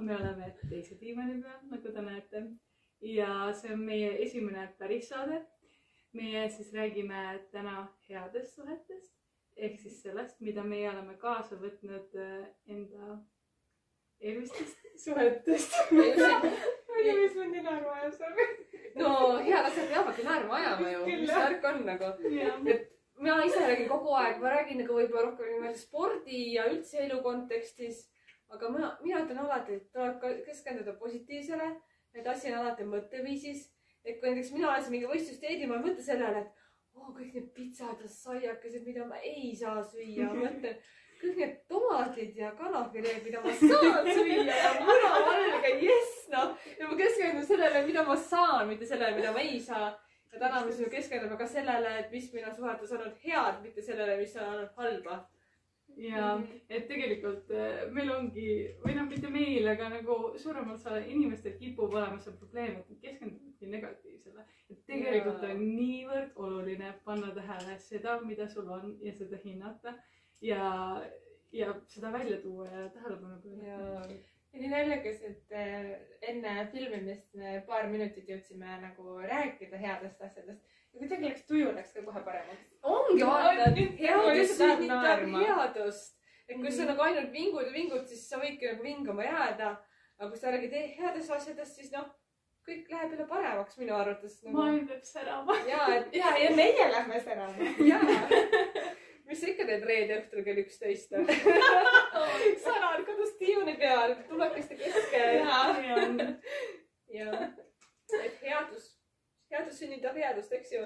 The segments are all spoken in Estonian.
me oleme teise diivani peal, nagu te näete. ja see on meie esimene päris saade. meie siis räägime täna headest suhetest ehk siis sellest, mida meie oleme kaasa võtnud äh, enda eelmistest suhetest. ma ei tea, mis mind nii naerma ajab seal. no head asjad peavadki naerma ajama ju, mis värk on nagu. et mina ise räägin kogu aeg, ma räägin nagu võib-olla rohkem niimoodi spordi ja üldse elu kontekstis. Aga mina, mina ütlen alati, et tuleb keskenduda positiivsele, et asi on alati mõtteviisis. et kui näiteks mina siin mingi võistlusteedi, ma ei mõtle sellele, et oo, kõik need pitsad ja saiakesed, mida ma ei saa süüa, ma mõtlen kõik need tomatid ja kanafileed, mida ma saan süüa ja munavalge, jess noh. ja ma keskendun sellele, mida ma saan, mitte sellele, mida ma ei saa ja täna me siis keskendume ka sellele, et mis meil on suhetes olnud head, mitte sellele, mis on olnud halba. Ja et tegelikult äh, meil ongi või noh, mitte meil, aga nagu suurem osa inimestel kipub olema see probleem, et nad keskenduvadki negatiivsele. et tegelikult Jaa. on niivõrd oluline panna tähele seda, mida sul on ja seda hinnata ja, ja seda välja tuua ja tähelepanu pöörata. ja ja nii naljakas, et enne filmimist me paar minutit jõudsime nagu rääkida headest asjadest ja kuidagi läks tuju läks ka kohe paremaks. ongi vaata, Nüüd- headus sünnitab headust. et kui sa nagu ainult vingud ja vingud, siis sa võidki nagu vinguma jääda. aga kui sa räägid headest asjadest, siis noh, kõik läheb jälle paremaks minu arvates nagu.. maailm peab särama. ja, et ja, ja meie lähme särama. jaa. mis sa ikka teed reede õhtul kell üksteist? sanad kodus diivani peal, tulekeste keskel. ja, et headus, headus sünnitab headust, eks ju.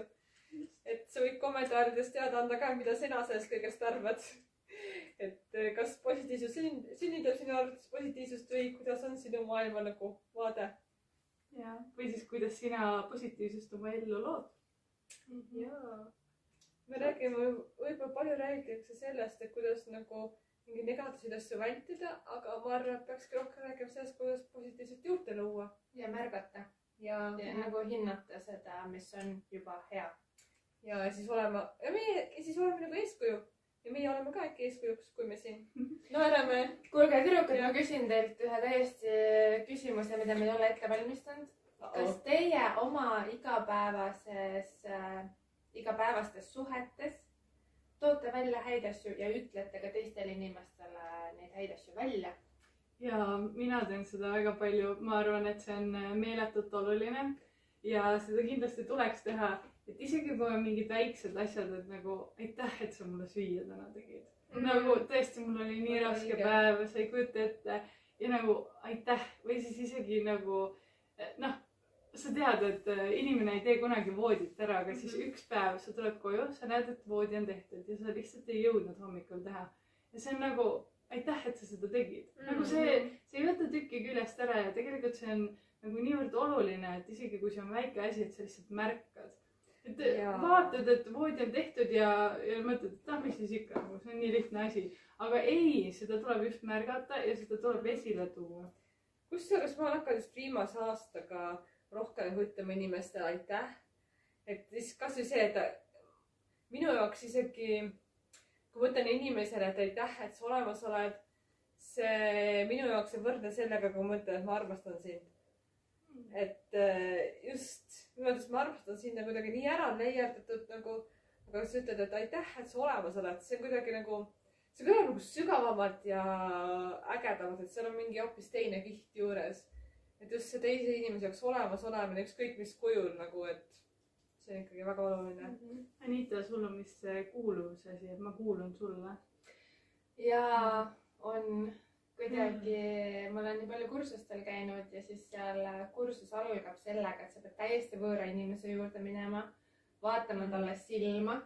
et sa võid kommentaarides teada anda ka, mida sina sellest kõigest arvad. et eh, kas positiivsus sünn- sünnitab sinu arvates positiivsust või kuidas on sinu maailma nagu vaade? ja, või siis, kuidas sina positiivsust oma ellu lood. jaa. me räägime, võib-olla palju räägitakse sellest, et kuidas nagu mingeid negatiivseid asju vältida, aga ma arvan, et peakski rohkem rääkima sellest, kuidas positiivset juurde luua. ja märgata ja, ja nagu hinnata seda, mis on juba hea. ja siis olema ja meie siis oleme nagu eeskuju ja meie oleme ka äkki eeskujuks, kui me siin naerame. kuulge, tüdrukud, ma küsin teilt ühe täiesti küsimuse, mida me ei ole ette valmistanud. kas teie oma igapäevases äh,, igapäevastes suhetes toote välja häid asju ja ütlete ka teistele inimestele neid häid asju välja? Ja mina teen seda väga palju, ma arvan, et see on äh, meeletult oluline ja seda kindlasti tuleks teha, et isegi kui on mingid väiksed asjad, et nagu aitäh, et sa mulle süüa täna tegid mm. -hmm. nagu tõesti, mul oli nii raske õige. päev, sa ei kujuta ette ja nagu aitäh või siis isegi nagu eh, noh, sa tead, et äh, inimene ei tee kunagi voodit ära, aga siis Mhm. üks päev sa tuled koju, sa näed, et voodi on tehtud ja sa lihtsalt ei jõudnud hommikul teha. ja see on nagu aitäh, et sa seda tegid mm. -hmm. nagu see, see ei võta tükki küljest ära ja tegelikult see on nagu niivõrd oluline, et isegi kui see on väike asi, et sa lihtsalt märkad. et ja. vaatad, et voodi on tehtud ja, ja mõtled, et ah, mis siis ikka nagu see on nii lihtne asi. aga ei, seda tuleb just märgata ja seda tuleb esile tuua. kusjuures ma olen hakanud just viimase aastaga rohkem ütlema inimestele aitäh. et siis kasvõi see, et minu jaoks isegi, kui ma ütlen inimesele, et aitäh, et sa olemas oled, see minu jaoks on võrdne sellega, kui ma ütlen, et ma armastan sind. et äh, just minu arvates ma armastan sind nagu kuidagi nii ära leierdatud nagu, aga kui sa ütled, et aitäh, et sa olemas oled, see on kuidagi nagu, see kõlab nagu sügavamalt ja ägedamalt, et seal on mingi hoopis teine kiht juures. et just see teise inimese jaoks olemas olemine, ükskõik mis kujul nagu, et see on ikkagi väga oluline. Anita, sul on vist see kuuluvuse asi, et ma kuulun sulle. ja on kuidagi, ma olen nii palju kursustel käinud ja siis seal kursus algab sellega, et sa pead täiesti võõra inimese juurde minema, vaatama talle silma.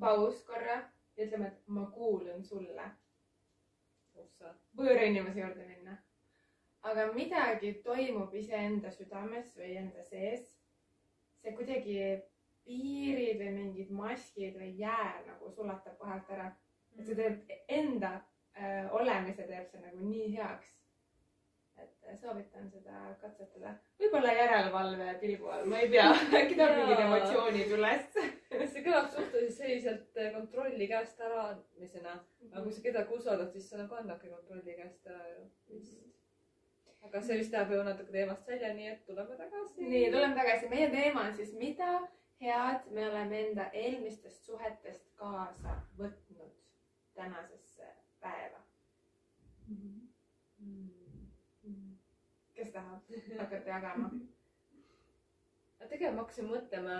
paus korra ja ütlema, et ma kuulun sulle. võõra inimese juurde minna. Aga midagi toimub iseenda südames või enda sees. see kuidagi piirid või mingid maskid või jää nagu sulatab vahelt ära. et see teeb enda äh, olemise teeb see nagu nii heaks. et äh, soovitan seda katsetada. võib-olla järelevalve pilgu all, ma ei tea, äkki tuleb mingid emotsioonid üles. see kõlab suhteliselt selliselt eh, kontrolli käest äraandmisena, aga kui sa kedagi usaldad, siis sa nagu annadki kontrolli käest ära ju vist. Aga see vist läheb ju natuke teemast välja, nii et tuleme tagasi. nii, tuleme tagasi, meie teema on siis, mida head me oleme enda eelmistest suhetest kaasa võtnud tänasesse päeva. Mm. kes tahab hakata jagama? aga tegelikult ma hakkasin mõtlema,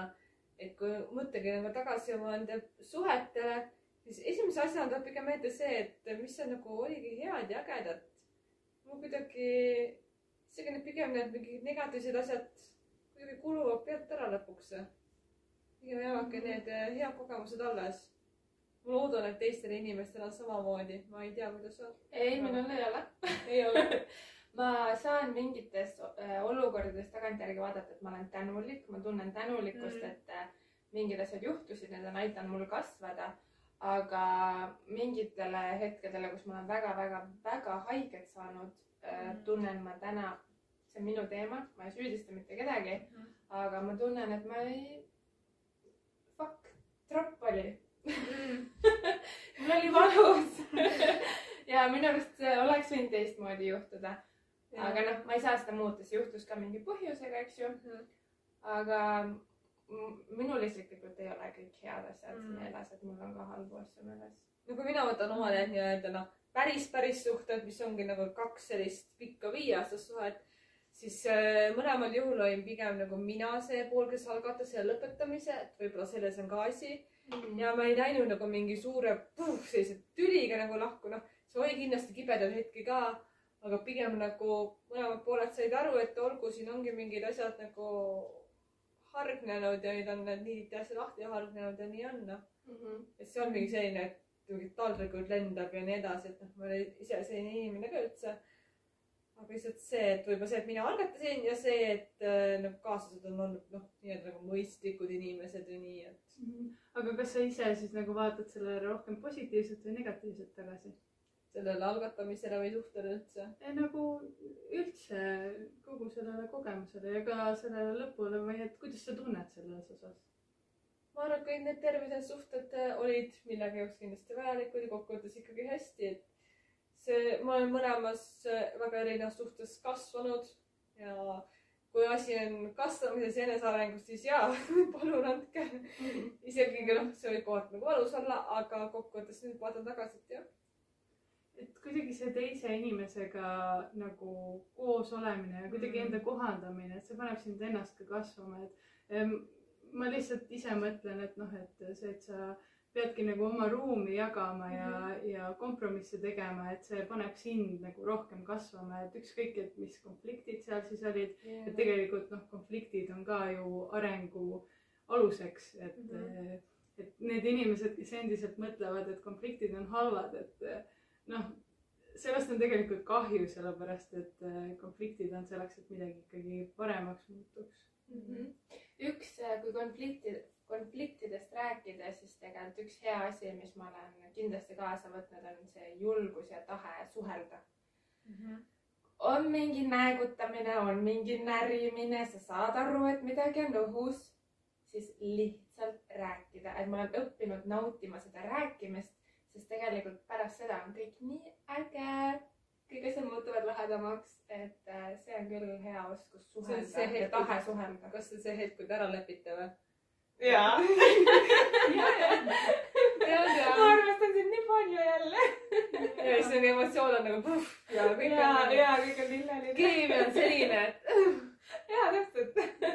et kui mõttagi nagu tagasi oma enda suhetele, siis esimese asjana tuleb pigem meelde see, et mis seal nagu oligi head ja ägedat. Mul kuidagi, isegi need pigem need mingid negatiivsed asjad kuidagi kuluvad pealt ära lõpuks. pigem jäävadki need eh, head kogemused alles. ma loodan, et teistel inimestel on samamoodi, ma ei tea, kuidas on. ei, minul ei ole. ei ole. ma saan mingites äh, olukordades tagantjärgi vaadata, et ma olen tänulik, ma tunnen tänulikkust Mm. et äh, mingid asjad juhtusid, need on aidanud mul kasvada. Aga mingitele hetkedele, kus ma olen väga-väga-väga haiget saanud Mm., tunnen ma täna, see on minu teema, ma ei süüdista mitte kedagi, Mhm. aga ma tunnen, et ma ei, fuck, tropp oli mul oli valus ja minu arust oleks võinud teistmoodi juhtuda, aga noh, ma ei saa seda muuta, see juhtus ka mingi põhjusega, eks ju. aga m- minul isiklikult ei ole kõik head asjad Mm. mm. meeles, et mul on ka halbu asju meeles. no kui mina võtan oma need nii-öelda noh, päris, päris suhted, mis ongi nagu kaks sellist pikka viieaastast suhet, siis äh, mõlemal juhul olin pigem nagu mina see pool, kes algatas selle lõpetamise, et võib-olla selles on ka asi. ja ma ei läinud nagu mingi suure puh, sellise tüliga nagu lahku, noh, see oli kindlasti kibedaid hetki ka, aga pigem nagu mõlemad pooled said aru, et olgu, siin ongi mingid asjad nagu hargnenud ja nüüd on need niidid asja lahti hargnenud ja nii on, noh. Mhm. et see on mingi selline, et mingid taldrikud lendab ja nii edasi, et noh, ma olen ise selline inimene ka üldse. aga lihtsalt see, et võib-olla see, et mina algatasin ja see, et nagu kaaslased on olnud noh, nii-öelda nagu mõistlikud inimesed või nii, et aga kas sa ise siis nagu vaatad sellele rohkem positiivselt või negatiivselt tagasi? Sellele algatamisele või suhtele üldse. nagu üldse kogu sellele kogemusele ja ka sellele lõpule või et kuidas sa tunned selles osas? ma arvan, et kõik need tervised suhted äh, olid millegi jaoks kindlasti vajalikud ja kokkuvõttes ikkagi hästi, et see, ma olen mõlemas äh, väga erinevas suhtes kasvanud ja kui asi on kasvamises ja enesearengus, siis jaa, palun andke. isegi noh, see võib kohati nagu valus olla, aga kokkuvõttes nüüd vaatan tagasi, et jah, et kuidagi see teise inimesega nagu koos olemine ja kuidagi Mm. enda kohandamine, et see paneb sind ennast ka kasvama, et ma lihtsalt ise mõtlen, et noh, et see, et sa peadki nagu oma ruumi jagama ja mm, -hmm. ja kompromisse tegema, et see paneb sind nagu rohkem kasvama, et ükskõik, et mis konfliktid seal siis olid, et tegelikult noh, konfliktid on ka ju arengu aluseks, et mm, Mhm. -hmm. et need inimesed, kes endiselt mõtlevad, et konfliktid on halvad, et noh, sellest on tegelikult kahju, sellepärast et eh, konfliktid on selleks, et midagi ikkagi paremaks muutuks. Mhm. üks, kui konflikti, konfliktidest rääkida, siis tegelikult üks hea asi, mis ma olen kindlasti kaasa võtnud, on see julgus ja tahe suhelda. on mingi näägutamine, on mingi närimine, sa saad aru, et midagi on õhus, siis lihtsalt rääkida, et ma olen õppinud nautima seda rääkimist, sest tegelikult pärast seda on kõik nii äge, kõik asjad muutuvad lahedamaks, et äh, see on küll hea oskus See on suhelda see ja hetk, tahe suhelda. kas see on see hetk, kui te ära lepite või? jaa. ma ja, armastan sind nii palju jälle. ja siis on emotsioon on nagu puh, ja kõik on ja kõik on lilleline. keemia on selline, et jaa, täpselt.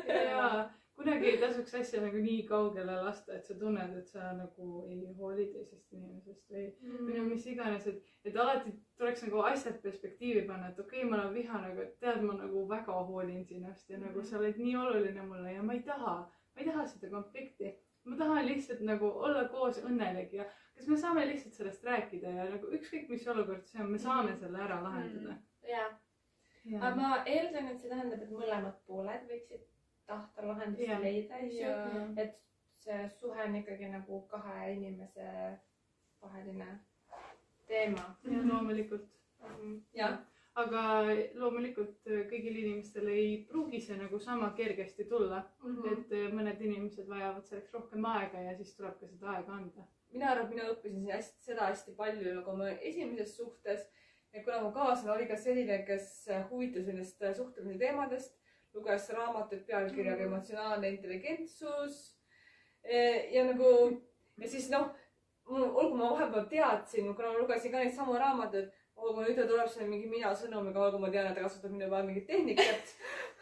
ja kunagi ei tasuks asja nagu nii kaugele lasta, et sa tunned, et sa nagu ei hooli teisest inimesest või või no mis iganes, et, et alati tuleks nagu asjad perspektiivi panna, et okei okay,, ma olen vihane, aga tead, ma nagu väga hoolin sinust ja nagu sa oled nii oluline mulle ja ma ei taha, ma ei taha seda konflikti. ma tahan lihtsalt nagu olla koos õnnelik ja kas me saame lihtsalt sellest rääkida ja nagu ükskõik, mis olukord see on, me saame selle ära lahendada. jaa, aga ma eeldan, et see tähendab, et mõlemad pooled võiksid tahta lahendust Jah. leida, eks ju. ja et see suhe on ikkagi nagu kahe inimese vaheline teema. ja loomulikult. jah, aga loomulikult kõigil inimestel ei pruugi see nagu sama kergesti tulla mm, -hmm. et mõned inimesed vajavad selleks rohkem aega ja siis tuleb ka seda aega anda. mina arvan, et mina õppisin hästi, seda hästi palju nagu oma esimeses suhtes. ja kuna mu kaaslane oli ka selline, kes huvitas nendest suhtlemise teemadest, luges raamatut pealkirjaga mm. Emotsionaalne intelligentsus. ja nagu ja siis noh, olgu ma vahepeal teadsin, kuna ma lugesin ka neid samu raamatuid olgu nüüd ta tuleb sinna mingi mina sõnumiga, olgu ma tean, et ta kasutab minu peal mingit tehnikat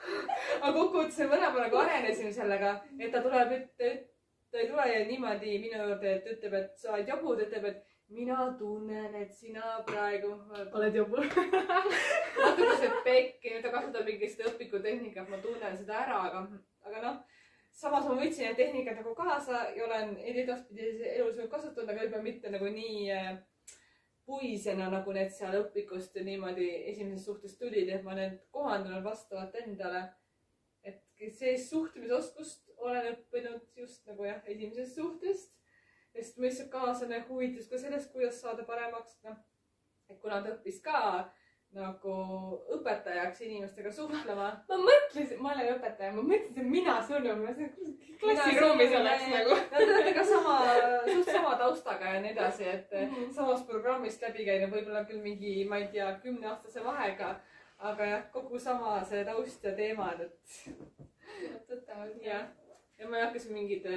aga kokkuvõttes me mõlemad nagu arenesime sellega, et ta tuleb, et ta ei tule niimoodi minu juurde, et ütleb, et sa oled jabu, ta ütleb, et mina tunnen, et sina praegu oled jobu natuke see pekki, ta kasutab mingit õpikutehnikat, ma tunnen seda ära, aga, aga noh, samas ma võtsin need tehnikad nagu kaasa ja olen edaspidi elus kasutanud, aga võib-olla mitte nagu nii äh, puisena, nagu need seal õpikust niimoodi esimesest suhtest tulid, et ma need kohandan vastavalt endale. et see suhtlemisoskust olen õppinud just nagu jah, esimesest suhtest. Sest mu lihtsalt kaaslane huvitas ka sellest, kuidas saada paremaks, noh. et kuna ta õppis ka nagu õpetajaks inimestega suhtlema. ma mõtlesin, ma olen õpetaja, ma mõtlesin, et mina sõnum, klassiruumis oleks nagu. Te olete ka sama, suht sama taustaga ja nii edasi, et mm -hmm. samast programmist läbi käinud, võib-olla küll mingi, ma ei tea, kümneaastase vahega. aga jah, kogu sama see taust ja teemad, et. tuttavad. jah, ja ma ei hakka siin mingeid äh,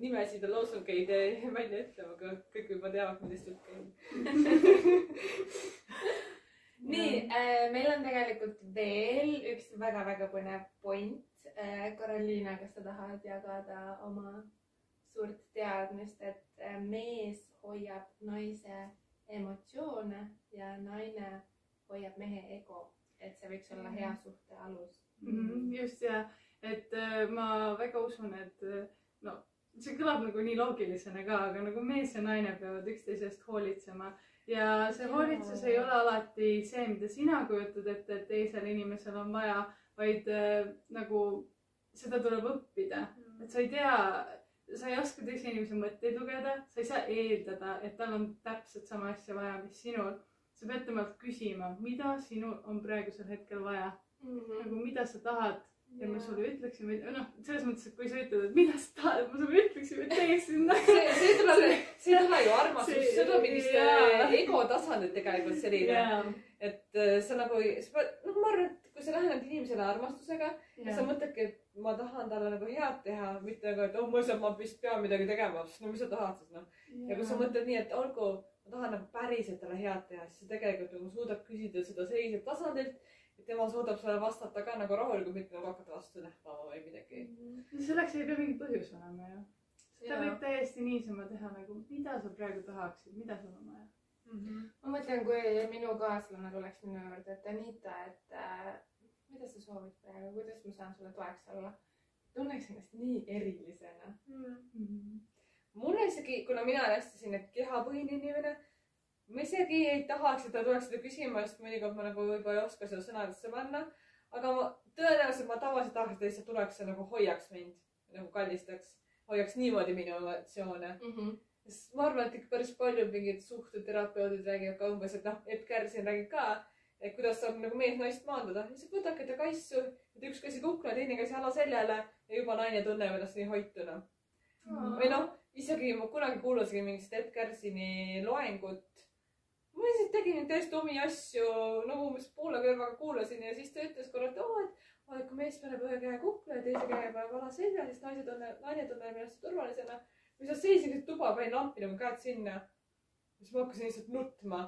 nimesid ja loosungeid äh, välja ütlema, aga kõik juba teavad, millest jutt käib nii äh,, meil on tegelikult veel üks väga-väga põnev point äh,. Karoliina, kas sa tahad jagada oma suurt teadmist, et äh, mees hoiab naise emotsioone ja naine hoiab mehe ego, et see võiks olla hea suhte alus mm. -hmm, just ja, et äh, ma väga usun, et äh, no see kõlab nagu nii loogilisena ka, aga nagu mees ja naine peavad üksteisest hoolitsema ja see hoolitsus ei ole alati see, mida sina kujutad ette, et teisel inimesel on vaja, vaid äh, nagu seda tuleb õppida, Mm. et sa ei tea, sa ei oska teise inimese mõtteid lugeda, sa ei saa eeldada, et tal on täpselt sama asja vaja, mis sinul. sa pead temalt küsima, mida sinul on praegusel hetkel vaja mm. -hmm. nagu mida sa tahad ja me sulle ütleksime, noh, selles mõttes, et kui sa ütled, et mida sa tahad, me sulle ütleksime, et tee sinna. see, see tuleb, see ei tule ju armastus, See- tuleb mingist ego tasandilt tegelikult selline. Et äh, sa nagu, noh, ma arvan, et kui sa lähened inimesele armastusega ja sa mõtledki, et ma tahan talle nagu head teha, mitte nagu, et oh, ma lihtsalt, ma vist pean midagi tegema, sest no mis sa tahad siis noh. ja kui sa mõtled nii, et olgu, ma tahan nagu päriselt talle head teha, siis sa tegelikult nagu suudad küsida seda selliselt tasandilt, et tema suudab sulle vastata ka nagu rahulikult, mitte nagu hakata vastu näppama või midagi. selleks ei pea mingi põhjus olema ju. seda Jaa. võib täiesti niisama teha nagu, mida sa praegu tahaksid, mida sul on vaja. ma mõtlen, kui minu kaaslane tuleks minu juurde, et Anita, et äh, mida sa soovid praegu, kuidas ma saan sulle toeks olla. tunneks ennast nii erilisena. mulle isegi, kuna mina olen hästi selline kehapõhine inimene, ma isegi ei tahaks, et ta tuleks seda küsima, sest mõnikord ma nagu võib-olla ei oska seda sõnadesse panna. aga ma tõenäoliselt ma tavaliselt tahaks, et ta lihtsalt tuleks ja nagu hoiaks mind, nagu kallistaks, hoiaks niimoodi minu emotsioone. sest ma arvan, et ikka päris paljud mingid suhteterapeudid räägivad ka umbes, et noh, Epp Kärsin räägib ka, et kuidas saab nagu mees naist maandada. lihtsalt võtake ta kaisu, et üks käsi kukla, teine käsi jala seljale ja juba naine tunneb ennast nii hoituna. või noh, isegi ma kunagi kuulasin mingit Epp Kärsini loengut. Ma lihtsalt tegin täiesti omi asju, nagu umbes poole kõrvaga kuulasin ja siis ta ütles korra, et oo, oo, et kui mees paneb ühe käe kukla ja teise käe paneb ala selja, siis naise tunneb, naine tunneb ennast turvalisena. või sa seisid tuba, panin lampi nagu käed sinna. siis ma hakkasin lihtsalt nutma.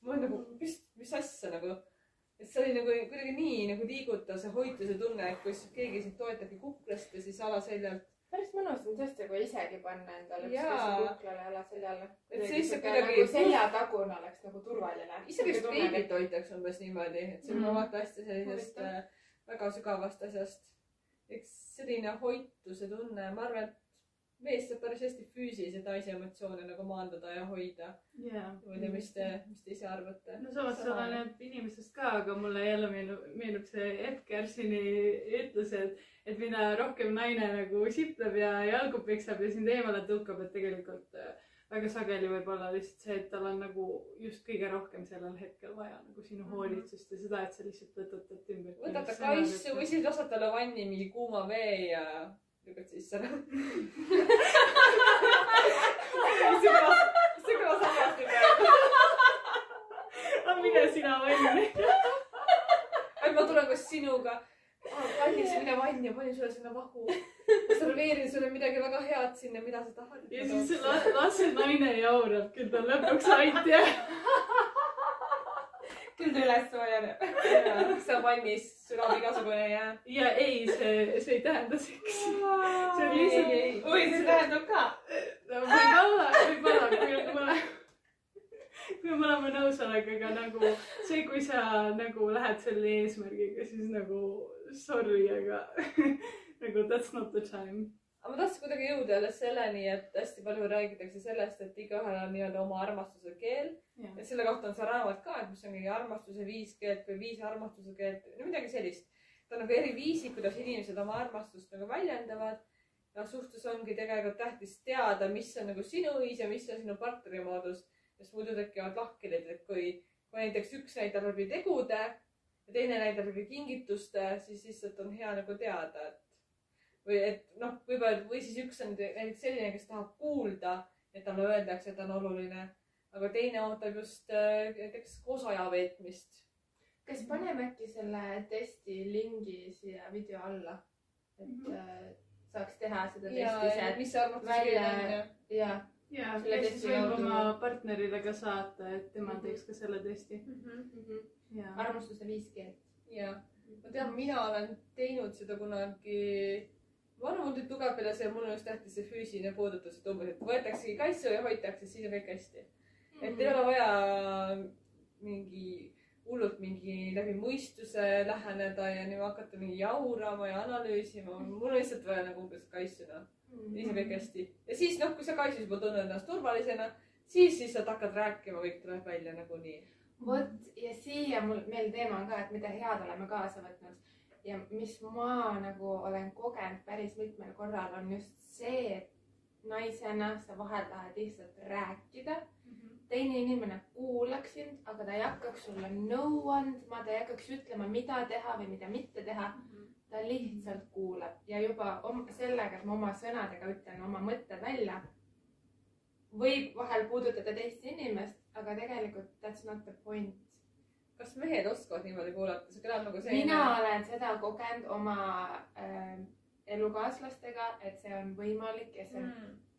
ma olin nagu, mis, mis asja nagu et see oli nagu kuidagi nii nagu liigutav see hoituse tunne, et kui keegi sind toetabki kuklast ja siis alaseljalt. Päris mõnus on tõesti, kui isegi panna endale üks Jaa. käsi kuklale ja jala seljale. Et see lihtsalt kuidagi nagu seljatagune oleks nagu turvaline. isegi vist beebit hoitakse umbes niimoodi, et see on mm. vaata hästi sellisest äh, väga sügavast asjast. eks selline hoituse tunne, ma arvan, et mees saab päris hästi füüsiliselt naise emotsioone nagu maandada ja hoida. jaa. ma ei tea, mis te, mis te ise arvate? no samas see oleneb inimesest ka, aga mulle jälle meenub, meenub see Epp Kärsini ütlus, et, et mida rohkem naine nagu sipleb ja jalgu peksab ja sind eemale tõukab, et tegelikult äh, väga sageli võib olla lihtsalt see, et tal on nagu just kõige rohkem sellel hetkel vaja nagu sinu Mhm. hoolitsust ja seda, et sa lihtsalt võtad talt ümber. võtad ta kaisu või siis lased talle vanni mingi kuuma vee ja lükkad sisse ära. see kõlas halvasti praegu. aga mine sina vanni. et ma tulen koos sinuga. kallis, mine vanni ja panin sulle sinna vahu. serveerin sulle midagi väga head sinna, mida sa tahad. ja siis las, las see naine jaurab, küll ta lõpuks aitab. küll ta üles soojeneb. seal vannis sulab igasugune jää. ja ei, see, see ei tähenda seksi. see on lihtsalt, või see tähendab ka. võib-olla, võib-olla, kui, kui me, kui me oleme nõusolekuga nagu see, kui sa nagu lähed selle eesmärgiga, siis nagu sorry, aga nagu that's not the time. Aga ma tahtsin kuidagi jõuda jälle selleni, et hästi palju räägitakse sellest, et igaühel on nii-öelda oma armastuse keel ja selle kohta on see raamat ka, et mis on mingi armastuse viis keelt või viis armastuse keelt, no midagi sellist. ta on nagu eri viisid, kuidas inimesed oma armastust nagu väljendavad. ja suhtes ongi tegelikult tähtis teada, mis on nagu sinu viis ja mis on sinu partneri moodus, sest muidu tekivad lahkhelid, et kui, kui näiteks üks näitab läbi tegude ja teine näitab läbi kingituste, siis lihtsalt on hea nagu teada, et või et noh, võib-olla või siis üks on näiteks selline, kes tahab kuulda, et talle öeldakse, et ta on oluline aga teine ootab just äh, näiteks koos aja veetmist. kas paneme äkki selle testi lingi siia video alla, et Mhm. äh, saaks teha seda testi ise, mis see armastus välja- keel on ja ja siis testi võib oma partnerile ka saata, et tema Mhm. teeks ka selle testi. ja, armastuse viis keelt. ja ma tean, mina olen teinud seda kunagi. Tuli tugev peale see, mul on just tähtis see füüsiline puudutus, et umbes, et võetaksegi kaisu ja hoitakse, siis on kõik hästi. et ei ole vaja mingi hullult mingi läbi mõistuse läheneda ja nii hakata mingi jaurama ja analüüsima. mul on lihtsalt vaja nagu umbes kaisu noh. siis on kõik hästi. ja siis noh, kui sa kaisus juba tunned ennast turvalisena, siis, siis sa hakkad rääkima, kõik tuleb välja nagunii. vot ja siia mul, meil teema on ka, et mida head oleme kaasa võtnud ja mis ma nagu olen kogenud päris mitmel korral, on just see, et naisena sa vahel tahad lihtsalt rääkida. teine inimene kuulaks sind, aga ta ei hakkaks sulle nõu andma, ta ei hakkaks ütlema, mida teha või mida mitte teha. ta lihtsalt kuulab ja juba om- sellega, et ma oma sõnadega ütlen oma mõtted välja, võib vahel puudutada teist inimest, aga tegelikult that's not the point. Kas mehed oskavad niimoodi kuulata, see kõlab nagu mina selline. olen seda kogenud oma äh, elukaaslastega, et see on võimalik ja see on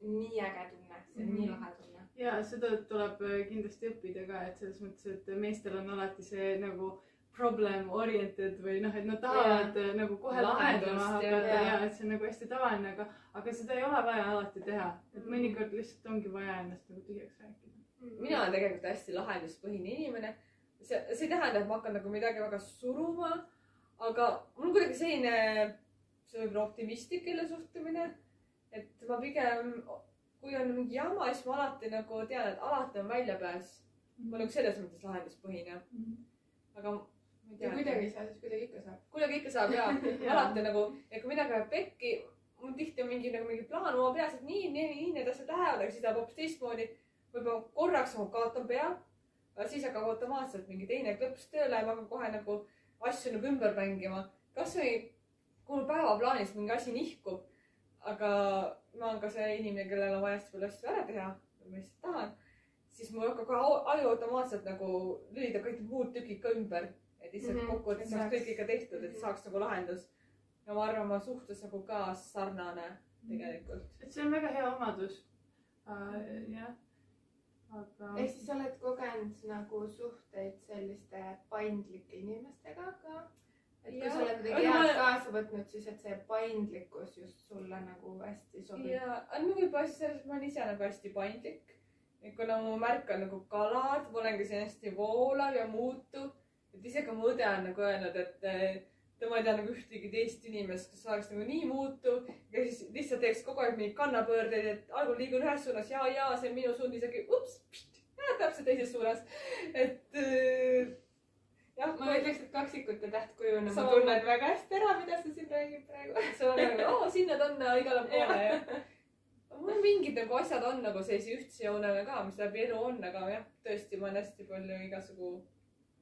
Mm. nii äge tunne, see on Mhm. nii lahe tunne. ja seda tuleb äh, kindlasti õppida ka, et selles mõttes, et meestel on alati see nagu problem oriented või noh, et nad tahavad yeah. nagu kohe lahendama hakata ja, ja et see on nagu hästi tavaline, aga, aga seda ei ole vaja alati teha, et mõnikord lihtsalt ongi vaja ennast nagu tühjaks rääkida. mina olen tegelikult hästi lahenduspõhine inimene. see, see ei tähenda, et ma hakkan nagu midagi väga suruma, aga mul on kuidagi selline, see võib olla optimistlik jälle suhtumine. et ma pigem, kui on mingi jama, siis ma alati nagu tean, et alati on väljapääs. ma olen nagu selles mõttes lahenduspõhine, aga ma ei tea. kuidagi ei saa, siis kuidagi ikka saab. kuidagi ikka saab ja alati nagu, et kui midagi läheb pekki, mul tihti on mingi nagu mingi plaan oma peas, et nii, nii, nii need asjad lähevad, aga siis läheb hoopis teistmoodi. võib-olla korraks nagu kaotan pea, aga siis hakkab automaatselt mingi teine klõps tööle ja ma hakkan kohe nagu asju nagu ümber mängima. kasvõi kui mul päevaplaanis mingi asi nihkub, aga ma olen ka see inimene, kellel on vaja hästi palju asju ära teha, ma lihtsalt tahan, siis mul hakkab ka au- aju automaatselt nagu lülitab kõik muud tükid ka ümber, et lihtsalt mm Mhm, -hmm. kokkuvõttes saaks kõik ikka tehtud, et Mhm. saaks nagu lahendus. ja ma arvan, ma suhtes nagu ka sarnane tegelikult. et see on väga hea omadus uh,. jah, aga ehk siis oled kogenud nagu suhteid selliste paindlike inimestega ka? et kui Jah. sa oled midagi Aga ma- head kaasa võtnud, siis et see paindlikkus just sulle nagu hästi sobib. ja, no võib-olla siis selles, ma olen ise nagu hästi paindlik. et kuna mu märk on nagu kalad, ma olengi siin hästi voolav ja muutuv. et isegi mu õde on nagu öelnud, et eh, tema ei tea nagu ühtegi teist inimest, kes oleks nagu nii muutuv ja siis lihtsalt teeks kogu aeg mingeid kannapöördeid, et algul liigun ühes suunas ja, ja see on minu suund, isegi ups, täpselt teises suunas. et eh, jah, ma ütleks, et kaksikute tähtkujuna ma Sama- tunnen väga hästi ära, mida sa siin räägid praegu. see on nagu, oo, sinna-tänna igale poole ja mul mingid nagu asjad on nagu sellise ühtse joonega ka, mis läbi elu on, aga jah, tõesti, ma olen hästi palju igasugu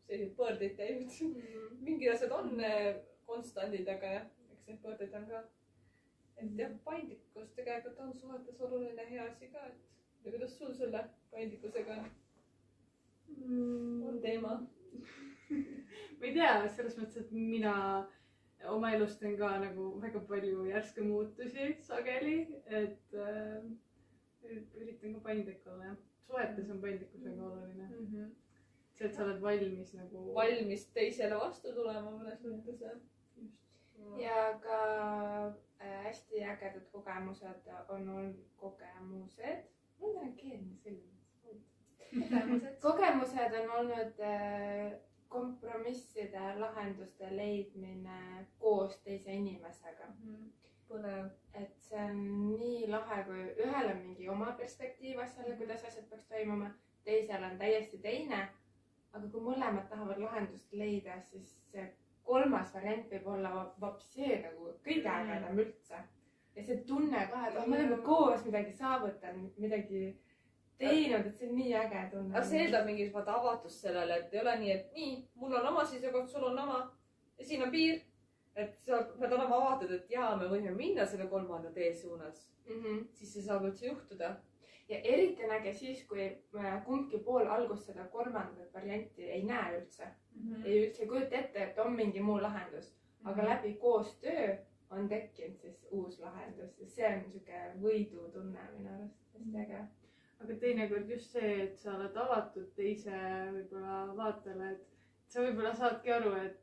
selliseid pöördeid teinud. mingid asjad on eh, konstandid, aga jah, eks neid pöördeid on ka. et jah, paindlikkus tegelikult on suhetes oluline hea asi ka, et ja kuidas sul selle paindlikkusega on, on teema? ma ei tea, selles mõttes, et mina oma elus teen ka nagu väga palju järske muutusi sageli, et äh, üritan ka paindlik olla jah. suhetes on paindlikkus väga oluline. see, et sa oled valmis nagu. valmis teisele vastu tulema mõnes mõttes jah. ja ka äh, hästi ägedad kogemused on olnud kogemused. mul on keelne selline. kogemused. on olnud äh, kompromisside lahenduste leidmine koos teise inimesega. põnev. et see on nii lahe, kui ühel on mingi oma perspektiiv asjale, kuidas asjad peaks toimuma, teisel on täiesti teine. Aga kui mõlemad tahavad lahendust leida, siis see kolmas variant võib olla vapsee nagu kõige ägedam üldse. ja see tunne ka, et oh, me oleme koos midagi saavutanud, midagi teinud, et see on nii äge tunne. aga see eeldab mingit vaata avatust sellele, et ei ole nii, et nii, mul on oma seisukoht, sul on oma ja siin on piir. et sa pead olema avatud, et jaa, me võime minna selle kolmanda tee suunas, mm. -hmm. siis see saab üldse juhtuda. Ja eriti on äge siis, kui äh, kumbki pool alguses seda kolmandat varianti ei näe üldse mm. -hmm. ei üldse kujuta ette, et on mingi muu lahendus, aga läbi koostöö on tekkinud siis uus lahendus ja see on sihuke võidutunne minu arust, hästi äge. aga teinekord just see, et sa oled avatud teise võib-olla vaatele, et sa võib-olla saadki aru, et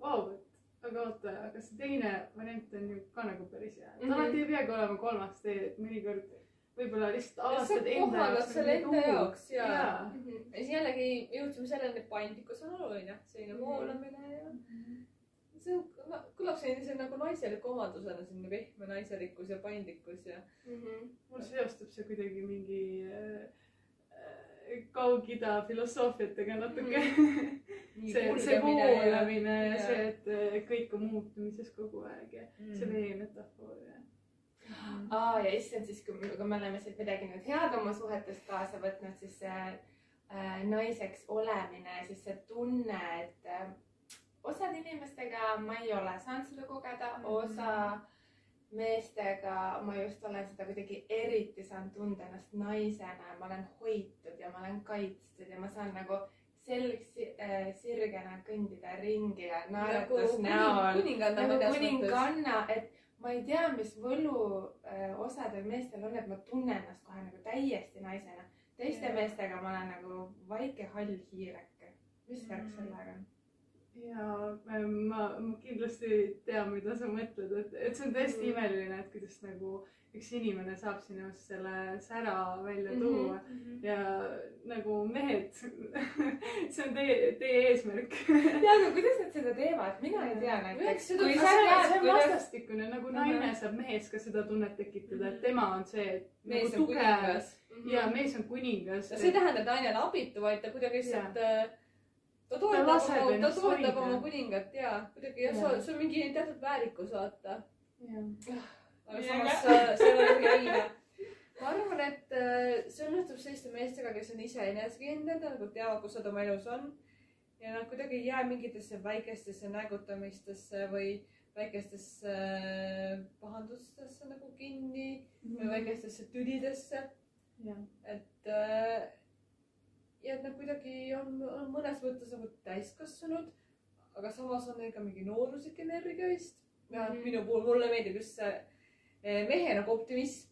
vau, et aga oota, aga see teine variant on ju ka nagu päris hea. et Mhm. alati ei peagi olema kolmas tee, et mõnikord võib-olla lihtsalt sa avastad enda jaoks selle enda jaoks ja, jaa. Mhm. ja siis jällegi jõudsime selleni, et paindlikkus on oluline, selline Mhm. voolamine ja see on, kõlab sellise nagu naiseliku omadusena, selline pehme naiselikkus ja paindlikkus ja Mhm. mul seostub see kuidagi mingi äh, Kaug-Ida filosoofiatega natuke mm. nii see, see ja voolamine ja ja. see, et äh, kõik on muutumises kogu aeg ja Mm. see meie metafoor ja. Aa ja issand, siis kui, kui me oleme siit midagi nüüd head oma suhetest kaasa võtnud, siis see äh, naiseks olemine, siis see tunne, et äh, osad inimestega ma ei ole saanud seda kogeda, osa meestega ma just olen seda kuidagi eriti saanud tunda ennast naisena. Ja ma olen hoitud ja ma olen kaitstud ja ma saan nagu selg äh, sirgena kõndida ringi ja naeratus näol. kuninganna nagu kuninganna, et ma ei tea, mis võlu äh, osadel meestel on, et ma tunnen ennast kohe nagu täiesti naisena. teiste Jaa. meestega ma olen nagu väike hall hiireke. mis värk Mm. sellega on? Ja äh, ma, ma kindlasti tean, mida sa mõtled, et, et see on tõesti Mhm. imeline, et kuidas nagu üks inimene saab sinust selle sära välja Mhm. tuua ja nagu mehed, see on teie, teie eesmärk. ja, aga kuidas nad seda teevad, mina ei tea näiteks. See on, vastastikune, nagu naine saab mehes ka seda tunnet tekitada, et tema on see, et mees nagu on tugev kuningas. ja mees on kuningas. see ei tähenda, et naine on abitu, vaid ta kuidagi lihtsalt ta toetab oma, ta toetab oma kuningat ja kuidagi jah, Jaa. see on mingi teatud väärikus, vaata. jah, aga samas äh, see ei ole mingi õige. ma arvan, et äh, see õnnestub selliste meestega, kes on ise enesekindlad, nagu teavad, kus nad oma elus on. ja nad kuidagi ei jää mingitesse väikestesse nägutamistesse või väikestesse äh, pahandustesse nagu kinni või väikestesse tülidesse. et äh, ja et nad kuidagi on, on mõnes mõttes nagu täiskasvanud, aga samas on neil ka mingi nooruslik energia vist. ja Mhm. minu puhul mulle meeldib just see eh, mehe nagu optimism.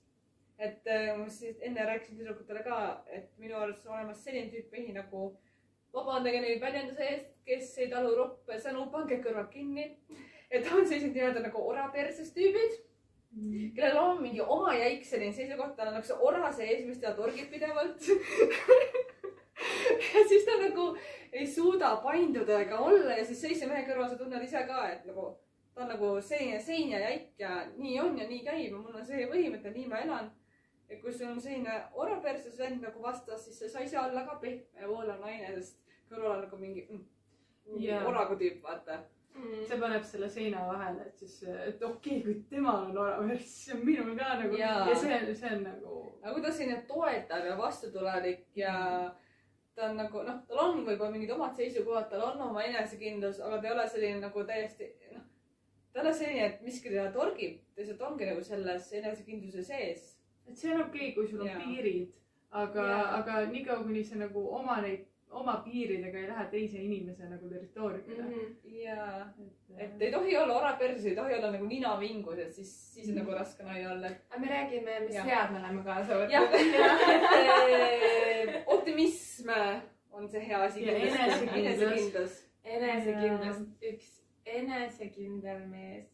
et äh, ma siis enne rääkisin tüdrukutele ka, et minu arust on olemas selline tüüp mehi nagu, vabandage nüüd väljenduse eest, kes ei talu roppe sõnu, pange kõrvad kinni. et on sellised nii-öelda nagu oraperses tüübid kellel on mingi oma jäik selline seisukoht, tal on nagu see ora sees, mis teda torgib pidevalt. ja nagu ei suuda painduda ega olla ja siis sellise mehe kõrval sa tunned ise ka, et nagu ta on nagu selline sein ja jäik ja nii on ja nii käib ja mul on see põhimõte, nii ma elan. ja kui sul on selline ora perses vend nagu vastas, siis sa ei saa olla ka pehme ja voolav naine, sest kõrval on nagu mingi, mm, Jaa. oragu tüüp, vaata. Mm. see paneb selle seina vahele, et siis, et okei okay,, kui temal on orav värss, siis on minul ka nagu Jaa. ja see, see on nagu aga kui ta on selline toetav ja vastutulelik ja ta on nagu noh, tal on võib-olla mingid omad seisukohad, tal on oma enesekindlus, aga ta ei ole selline nagu täiesti noh, ta ei ole selline, et miski teda torgib, ta lihtsalt ongi nagu selles enesekindluse sees. et see on okei okay,, kui sul on Jaa. piirid, aga aga niikaua, kuni sa nagu oma neid, oma piiridega ei lähe teise inimese nagu territooriumile mm. Ja, -hmm. et ei tohi olla orav perses, ei tohi olla nagu nina vingus, et siis, siis on nagu raske naine olla. aga me räägime, mis Jah. head me oleme kaasa võtnud. et optimism on see hea asi. Ja enesekindlus. enesekindlus. enesekindlus, üks enesekindel mees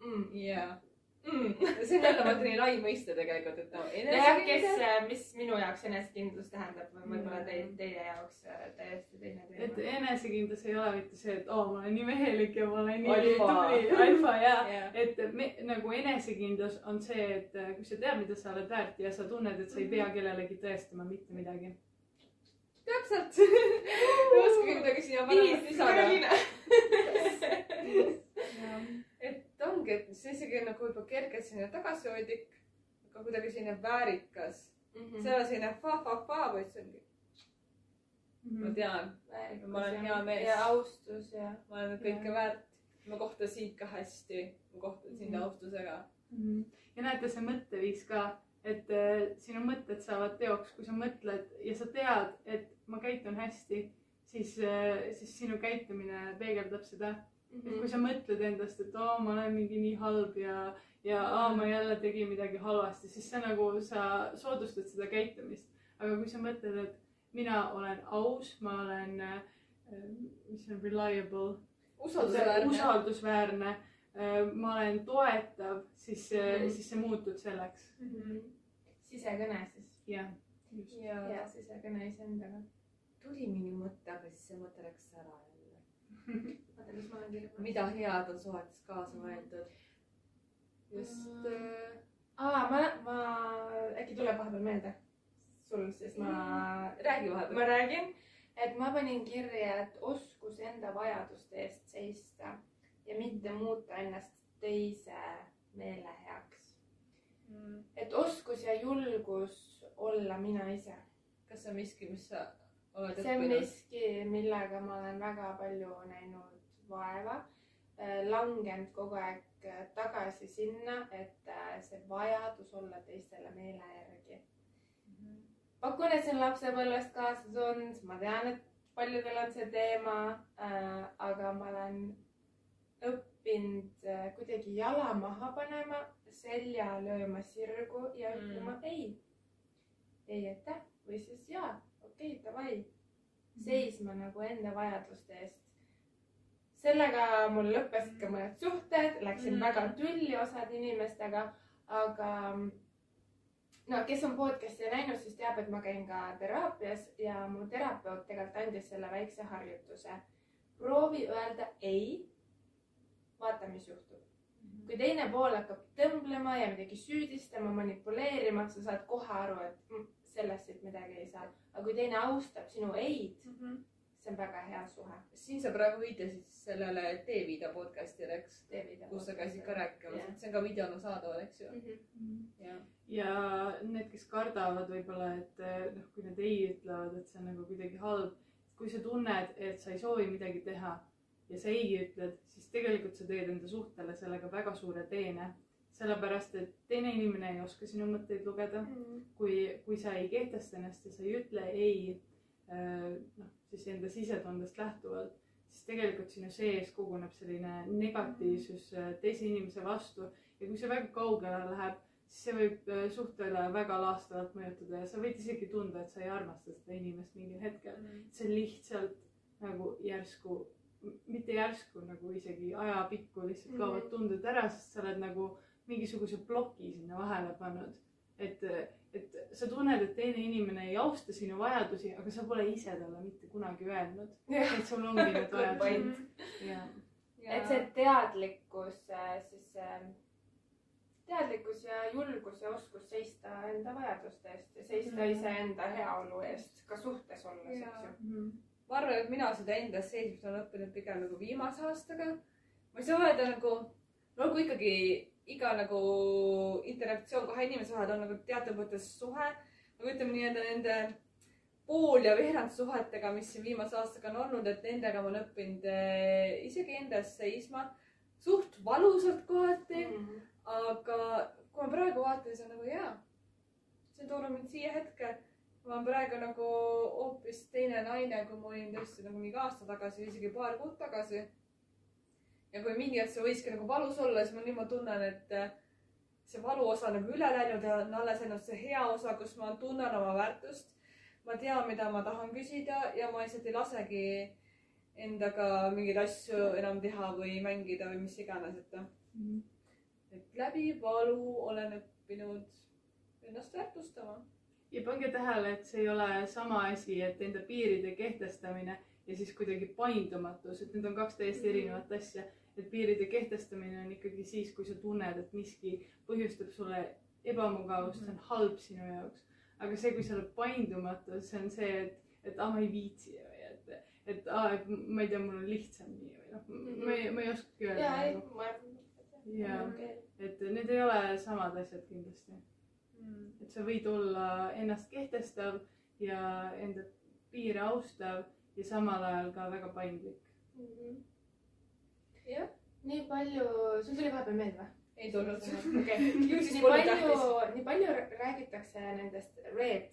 mm.. jaa. see on jälle vaata nii lai mõiste tegelikult, et no jah, kes enesekindel., mis minu jaoks enesekindlus tähendab, võib-olla Mm. teie, teie jaoks äh, täiesti teine et teema. enesekindlus ei ole mitte see, et oo, ma olen nii mehelik ja ma olen nii Alfa. tubli, alfa ja jah, et me, nagu enesekindlus on see, et äh, kui sa tead, mida sa oled väärt ja sa tunned, et sa ei pea kellelegi tõestama mitte midagi. täpselt. ei oskagi midagi siia paremat lisada. Et ongi, et see isegi nagu juba kergelt selline tagasihoidlik, aga kuidagi selline väärikas. Mhm. see ei ole selline fa-fa-fa, vaid see ongi, Mhm. ma tean, Ma olen hea mees. ja austus ja. ma olen kõike väärt. ma kohtan sind ka hästi, ma kohtan sind Mhm. austusega. Mhm. ja näete, see mõtteviis ka, et äh, sinu mõtted saavad teoks, kui sa mõtled ja sa tead, et ma käitun hästi, siis äh,, siis sinu käitumine peegeldab seda. Et kui sa mõtled endast, et oo, ma olen mingi nii halb ja, ja aa, ma jälle tegin midagi halvasti, siis see nagu sa soodustad seda käitumist. aga kui sa mõtled, et mina olen aus, ma olen äh,, mis on reliable, usaldusväärne. usaldusväärne, ma olen toetav, siis Mhm. mm, siis sa muutud selleks. sisekõne siis. jah, just. ja hea sisekõne iseendaga. tuli minu mõte, aga siis see mõte läks ära mida head on suhetes kaasa mõeldud? just Mm. äh, aa, ma, ma, äkki tuleb vahepeal meelde sul, siis ma, räägi ma vahepeal. räägin, et ma panin kirja, et oskus enda vajaduste eest seista ja mitte muuta ennast teise meele heaks. Mm. et oskus ja julgus olla mina ise. kas see on miski, mis sa see on miski, millega ma olen väga palju näinud vaeva, langenud kogu aeg äh, tagasi sinna, et äh, see vajadus olla teistele meele järgi. pakun, et see on lapsepõlvest kaasa tulnud, ma tean, et paljudel on see teema äh,, aga ma olen õppinud äh, kuidagi jala maha panema, selja lööma sirgu ja Mm. ütlema mm. ei. ei aitäh või siis jaa, okei okay,, davai. seisma nagu enda vajaduste eest. sellega mul lõppesid ka mõned suhted, läksin Mm. mm. väga tülli osade inimestega, aga no kes on podcast'i näinud, siis teab, et ma käin ka teraapias ja mu terapeut tegelikult andis selle väikse harjutuse. proovi öelda ei. vaata, mis juhtub. kui teine pool hakkab tõmblema ja midagi süüdistama, manipuleerima, sa saad kohe aru, et mm, sellest siit midagi ei saa. aga kui teine austab sinu ei-d, see on väga hea suhe. siin sa praegu viitasid sellele Teeviida podcast'ile, eks, kus sa käisid ka rääkimas Jah., et see on ka videona saadaval, eks ju. Mhm. jah. ja need, kes kardavad võib-olla, et eh, noh, kui nad ei ütlevad, et see on nagu kuidagi halb. kui sa tunned, et sa ei soovi midagi teha ja sa ei ütled, siis tegelikult sa teed enda suhtele sellega väga suure teene. sellepärast, et teine inimene ei oska sinu mõtteid lugeda. kui, kui sa ei kehtesta ennast ja sa ei ütle ei äh, noh, siis enda sisetundest lähtuvalt, siis tegelikult sinu sees koguneb selline negatiivsus äh, teise inimese vastu ja kui see väga kaugele läheb, siis see võib äh, suhtele väga laastavalt mõjutada ja sa võid isegi tunda, et sa ei armasta seda inimest mingil hetkel. see lihtsalt nagu järsku, mitte järsku nagu isegi ajapikku lihtsalt kaovad Mhm. tunded ära, sest sa oled nagu mingisuguse ploki sinna vahele pannud. et, et sa tunned, et teine inimene ei austa sinu vajadusi, aga sa pole ise talle mitte kunagi öelnud, et sul ongi need vajadused et see teadlikkus äh, siis äh, teadlikkus ja julgus ja oskus seista enda vajaduste eest ja seista Mhm. iseenda heaolu eest ka suhtes olles, eks ju. Mhm. ma arvan, et mina seda enda seismist olen õppinud pigem nagu viimase aastaga. ma ei saa öelda nagu, no olgu ikkagi iga nagu interaktsioon kahe inimese vahel on nagu teatud mõttes suhe, aga ütleme nii-öelda nende pool- ja veerandsuhetega, mis siin viimase aastaga on olnud, et nendega ma olen õppinud eh, isegi enda eest seisma suht valusalt kohati mm, -hmm. aga kui ma praegu vaatan, siis on nagu jaa, see on toonud mind siia hetke. ma olen praegu nagu hoopis teine naine, kui ma olin tõesti nagu mingi aasta tagasi, isegi paar kuud tagasi. Ja kui mingi hetk see võiski nagu valus olla, siis ma niimoodi tunnen, et äh, see valu osa on nagu üle läinud ja on alles ainult see hea osa, kus ma tunnen oma väärtust. ma tean, mida ma tahan küsida ja ma lihtsalt ei lasegi endaga mingeid asju enam teha või mängida või mis iganes, et noh, et läbi valu olen õppinud ennast väärtustama. ja pange tähele, et see ei ole sama asi, et enda piiride kehtestamine ja siis kuidagi paindumatus, et need on kaks täiesti Mhm. erinevat asja. Et piiride kehtestamine on ikkagi siis, kui sa tunned, et miski põhjustab sulle ebamugavust, see on halb sinu jaoks. aga see, kui sa oled paindumatu, see on see, et, et aa, ma ei viitsi või et, et aa, et ma ei tea, mul on lihtsam nii või noh, ma ei, ma ei oskagi öelda ja ei nagu,, ma. Jaa. et need ei ole samad asjad kindlasti. et sa võid olla ennast kehtestav ja enda piire austav ja samal ajal ka väga paindlik. jah, nii palju, sul tuli vahepeal meelde või? ei tulnud. okei, ju siis nii pole palju tähtis., nii palju räägitakse nendest red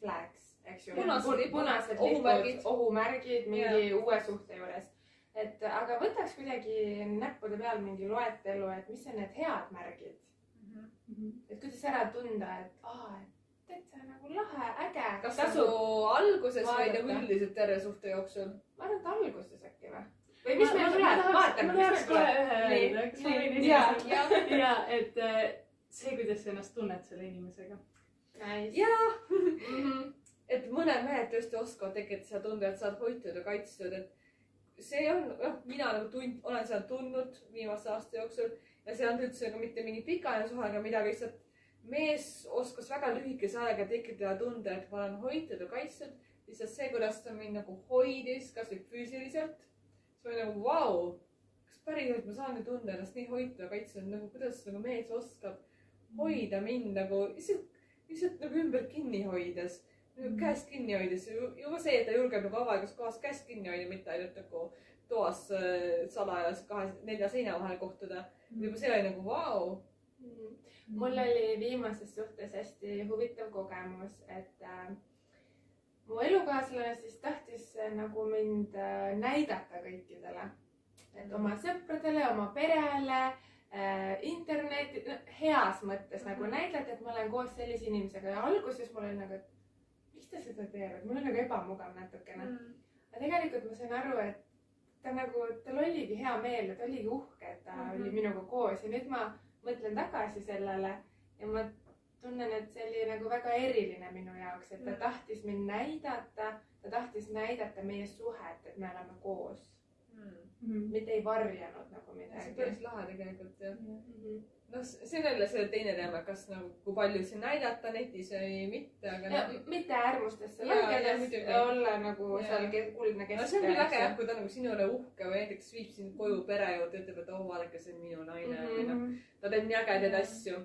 flags, eks ju. Punased punased ohumärgid. ohumärgid mingi uue suhte juures. et aga võtaks kuidagi näppude peal mingi loetelu, et mis on need head märgid. et kuidas ära tunda, et aa, et täitsa nagu lahe, äge. kas nagu alguses vaadata. nagu üldiselt terve suhte jooksul? ma arvan, et alguses äkki või? Või mis meil tuleb, vaatame, mis meil tuleb. öelda, kas ma võin esimesena? ja et äh, see, kuidas sa ennast tunned selle inimesega. Jaa, et mõned mehed tõesti oskavad tekitada seda tunde, et sa oled hoitud ja kaitstud, et see on, noh, mina nagu tund-, olen seda tundnud viimase aasta jooksul ja see ei olnud üldse nagu mitte mingi pikaajaline suhe ega midagi, lihtsalt mees oskas väga lühikese ajaga tekitada tunde, et ma olen hoitud ja kaitstud. lihtsalt see, kuidas ta mind nagu hoidis, kasvõi füüsiliselt, siis ma olin nagu vau, kas päriselt ma saan nüüd tunda ennast nii hoitud ja kaitstud, nagu kuidas nagu mees oskab hoida mind nagu lihtsalt, lihtsalt nagu ümber kinni hoides, nagu käest kinni hoides, juba see, et ta julgeb nagu avalikus kohas käest kinni hoida, mitte ainult nagu toas äh, salajas kahe, nelja seina vahel kohtuda. juba see oli nagu vau. Mm. mul oli viimases suhtes hästi huvitav kogemus, et äh, mu elukaaslane siis tahtis äh, nagu mind äh, näidata kõikidele, et oma sõpradele, oma perele äh,, interneti, heas mõttes nagu Mhm. näidata, et ma olen koos sellise inimesega ja alguses mul oli nagu, et miks ta seda teeb, et mul on nagu ebamugav natukene mm.. aga tegelikult ma sain aru, et ta nagu, tal oligi hea meel ja ta oligi uhke, et ta mm. -hmm. oli minuga koos ja nüüd ma mõtlen tagasi sellele ja ma tunnen, et see oli nagu väga eriline minu jaoks, et ta Mm. tahtis mind näidata, ta tahtis näidata meie suhet, et me oleme koos, mitte ei varjanud nagu see on midagi päris. lahe tegelikult jah. Mhm. noh, see on jälle see teine teema, kas nagu, kui palju siin näidata netis või mitte, aga ja noh. mitte äärmustesse langedes olla nagu Jaa. seal kuldne no see on küll äge jah, kui ta nagu sinu üle uhke või näiteks viib sind koju pere juurde, ütleb, et oo vaadake, see on minu naine või noh, ta teeb nii ägedaid asju.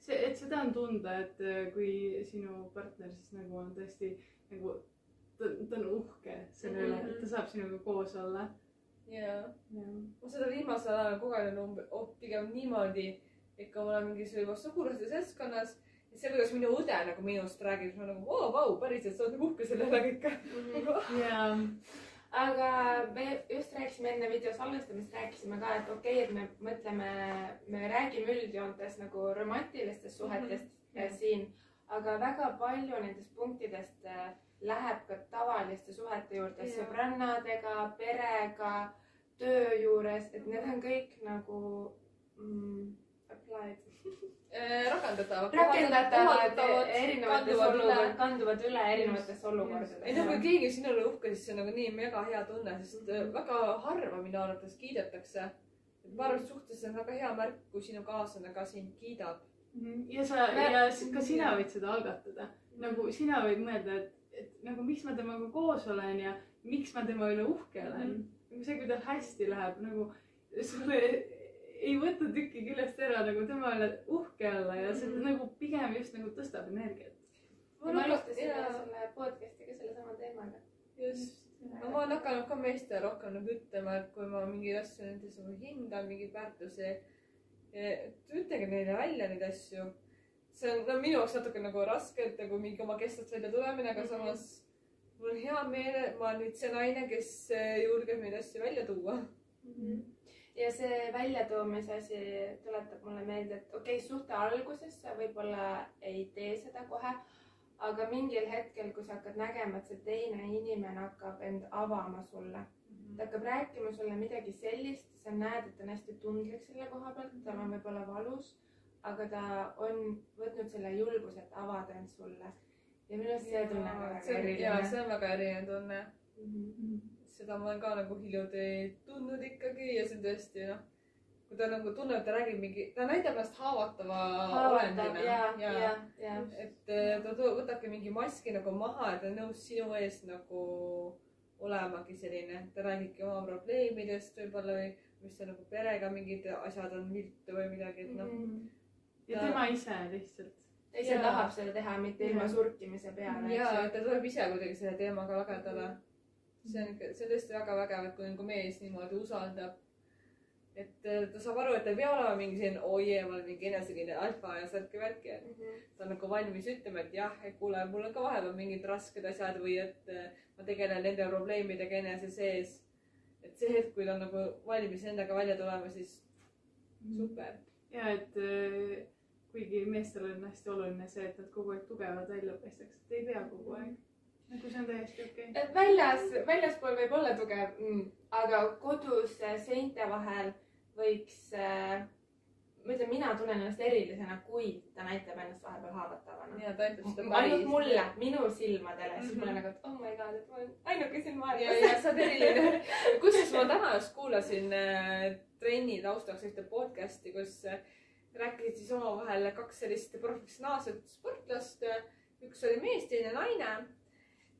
see, et seda on tunda, et äh, kui sinu partner siis nagu on tõesti nagu, ta, ta on uhke selle üle, Mhm. et ta saab sinuga koos olla. jaa. ma seda viimasel ajal kogenud umbe- oh, pigem niimoodi, et kui ma olen mingisuguse sugulaste seltskonnas ja see, kuidas minu õde nagu minust räägib, siis ma nagu oo, vau, päriselt, sa oled nagu uhke selle üle kõik. ja aga me just rääkisime enne video salvestamist, rääkisime ka, et okei okay,, et me mõtleme, me räägime üldjoontes nagu romantilistest suhetest mm. -hmm. siin, aga väga palju nendest punktidest äh, läheb ka tavaliste suhete juurde Jaa. sõbrannadega, perega, töö juures, et need on kõik nagu mm, applied, rakendatav. rakendatavad erinevates olukordades, kanduvad üle erinevates olukordades. ei no kui keegi on sinu üle uhke, siis see on nagu nii mega hea tunne, sest äh, väga harva minu arvates kiidetakse. ma arvan, et suhtes on väga hea märk, kui sinu kaaslane ka sind kiidab. ja sa, ja ka sina võid seda algatada. nagu sina võid mõelda, et, et nagu miks ma temaga koos olen ja miks ma tema üle uhke olen. nagu see, kui tal hästi läheb, nagu sulle ei võta tükki küljest ära nagu tema üle uhke olla ja see Mhm. nagu pigem just nagu tõstab energiat. me alustasime jaa, selle podcast'iga sellesama teemaga. just. no ma olen hakanud ka meestele rohkem nagu ütlema, et kui ma mingeid asju nendes nagu hindan, mingeid väärtusi, ütelge neile välja neid asju. see on no, minu jaoks natuke nagu raske, et nagu mingi oma kestast välja tulemine, aga Mhm. samas mul on hea meel, et ma olen nüüd see naine, kes eh, julgeb neid asju välja tuua. Ja see väljatoomise asi tuletab mulle meelde, et okei okay,, suhte alguses sa võib-olla ei tee seda kohe, aga mingil hetkel, kui sa hakkad nägema, et see teine inimene hakkab end avama sulle, ta hakkab rääkima sulle midagi sellist, sa näed, et ta on hästi tundlik selle koha pealt, tal on võib-olla valus, aga ta on võtnud selle julguse, et avada end sulle. ja minu arust see tunne on väga on, jaa, eriline. see on väga erinev tunne. Mhm. Seda ma olen ka nagu hiljuti tundnud ikkagi ja see on tõesti noh, kui ta nagu tunneb, et ta räägib mingi, ta näitab ennast haavatava haavatav olendina ja, ja, ja. et eh, ta võtabki mingi maski nagu maha ja ta on nõus sinu ees nagu olemagi selline, ta räägibki oma probleemidest võib-olla või mis seal nagu perega mingid asjad on viltu või midagi, et noh. Mhm. ja Ta- tema ise lihtsalt. ta ise Jaa. tahab seda teha, mitte ilma surkimise peale, ja ta tuleb ise kuidagi selle teemaga lagedale. See on ikka, see on tõesti väga vägev, et kui nagu mees niimoodi usaldab. et eh, ta saab aru, et ta ei pea olema mingi selline oi jee, ma olen mingi enesekindel alfa ja särki-värki, et Mhm. ta on nagu valmis ütlema, et jah, et kuule, mul on ka vahepeal mingid rasked asjad või et eh, ma tegelen nende probleemidega enese sees. et see hetk, kui ta on nagu valmis endaga välja tulema, siis super. ja et äh, kuigi meestel on hästi oluline see, et nad kogu aeg tugevad välja paistaks, et ei pea kogu aeg. Nagu see on täiesti okei okay.. et väljas, väljaspool võib olla tugev mm,, aga kodus äh, seinte vahel võiks äh,, ma ütlen, mina tunnen ennast erilisena, kui ta näitab ennast vahepeal haavatavana. ja ta ütleb seda ainult mulle, minu silmadele, siis Mhm. ma olen nagu, et oh my god, et ma olen ainuke siin ja, maailmas. ja sa oled eriline. kusjuures ma täna just kuulasin äh, trenni taustaks ühte podcast'i, kus äh, rääkisid siis omavahel kaks sellist professionaalset sportlast. üks oli mees, teine naine.